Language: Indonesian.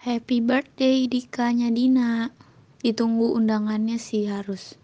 Happy birthday Dika Nyadina. Ditunggu undangannya sih harus.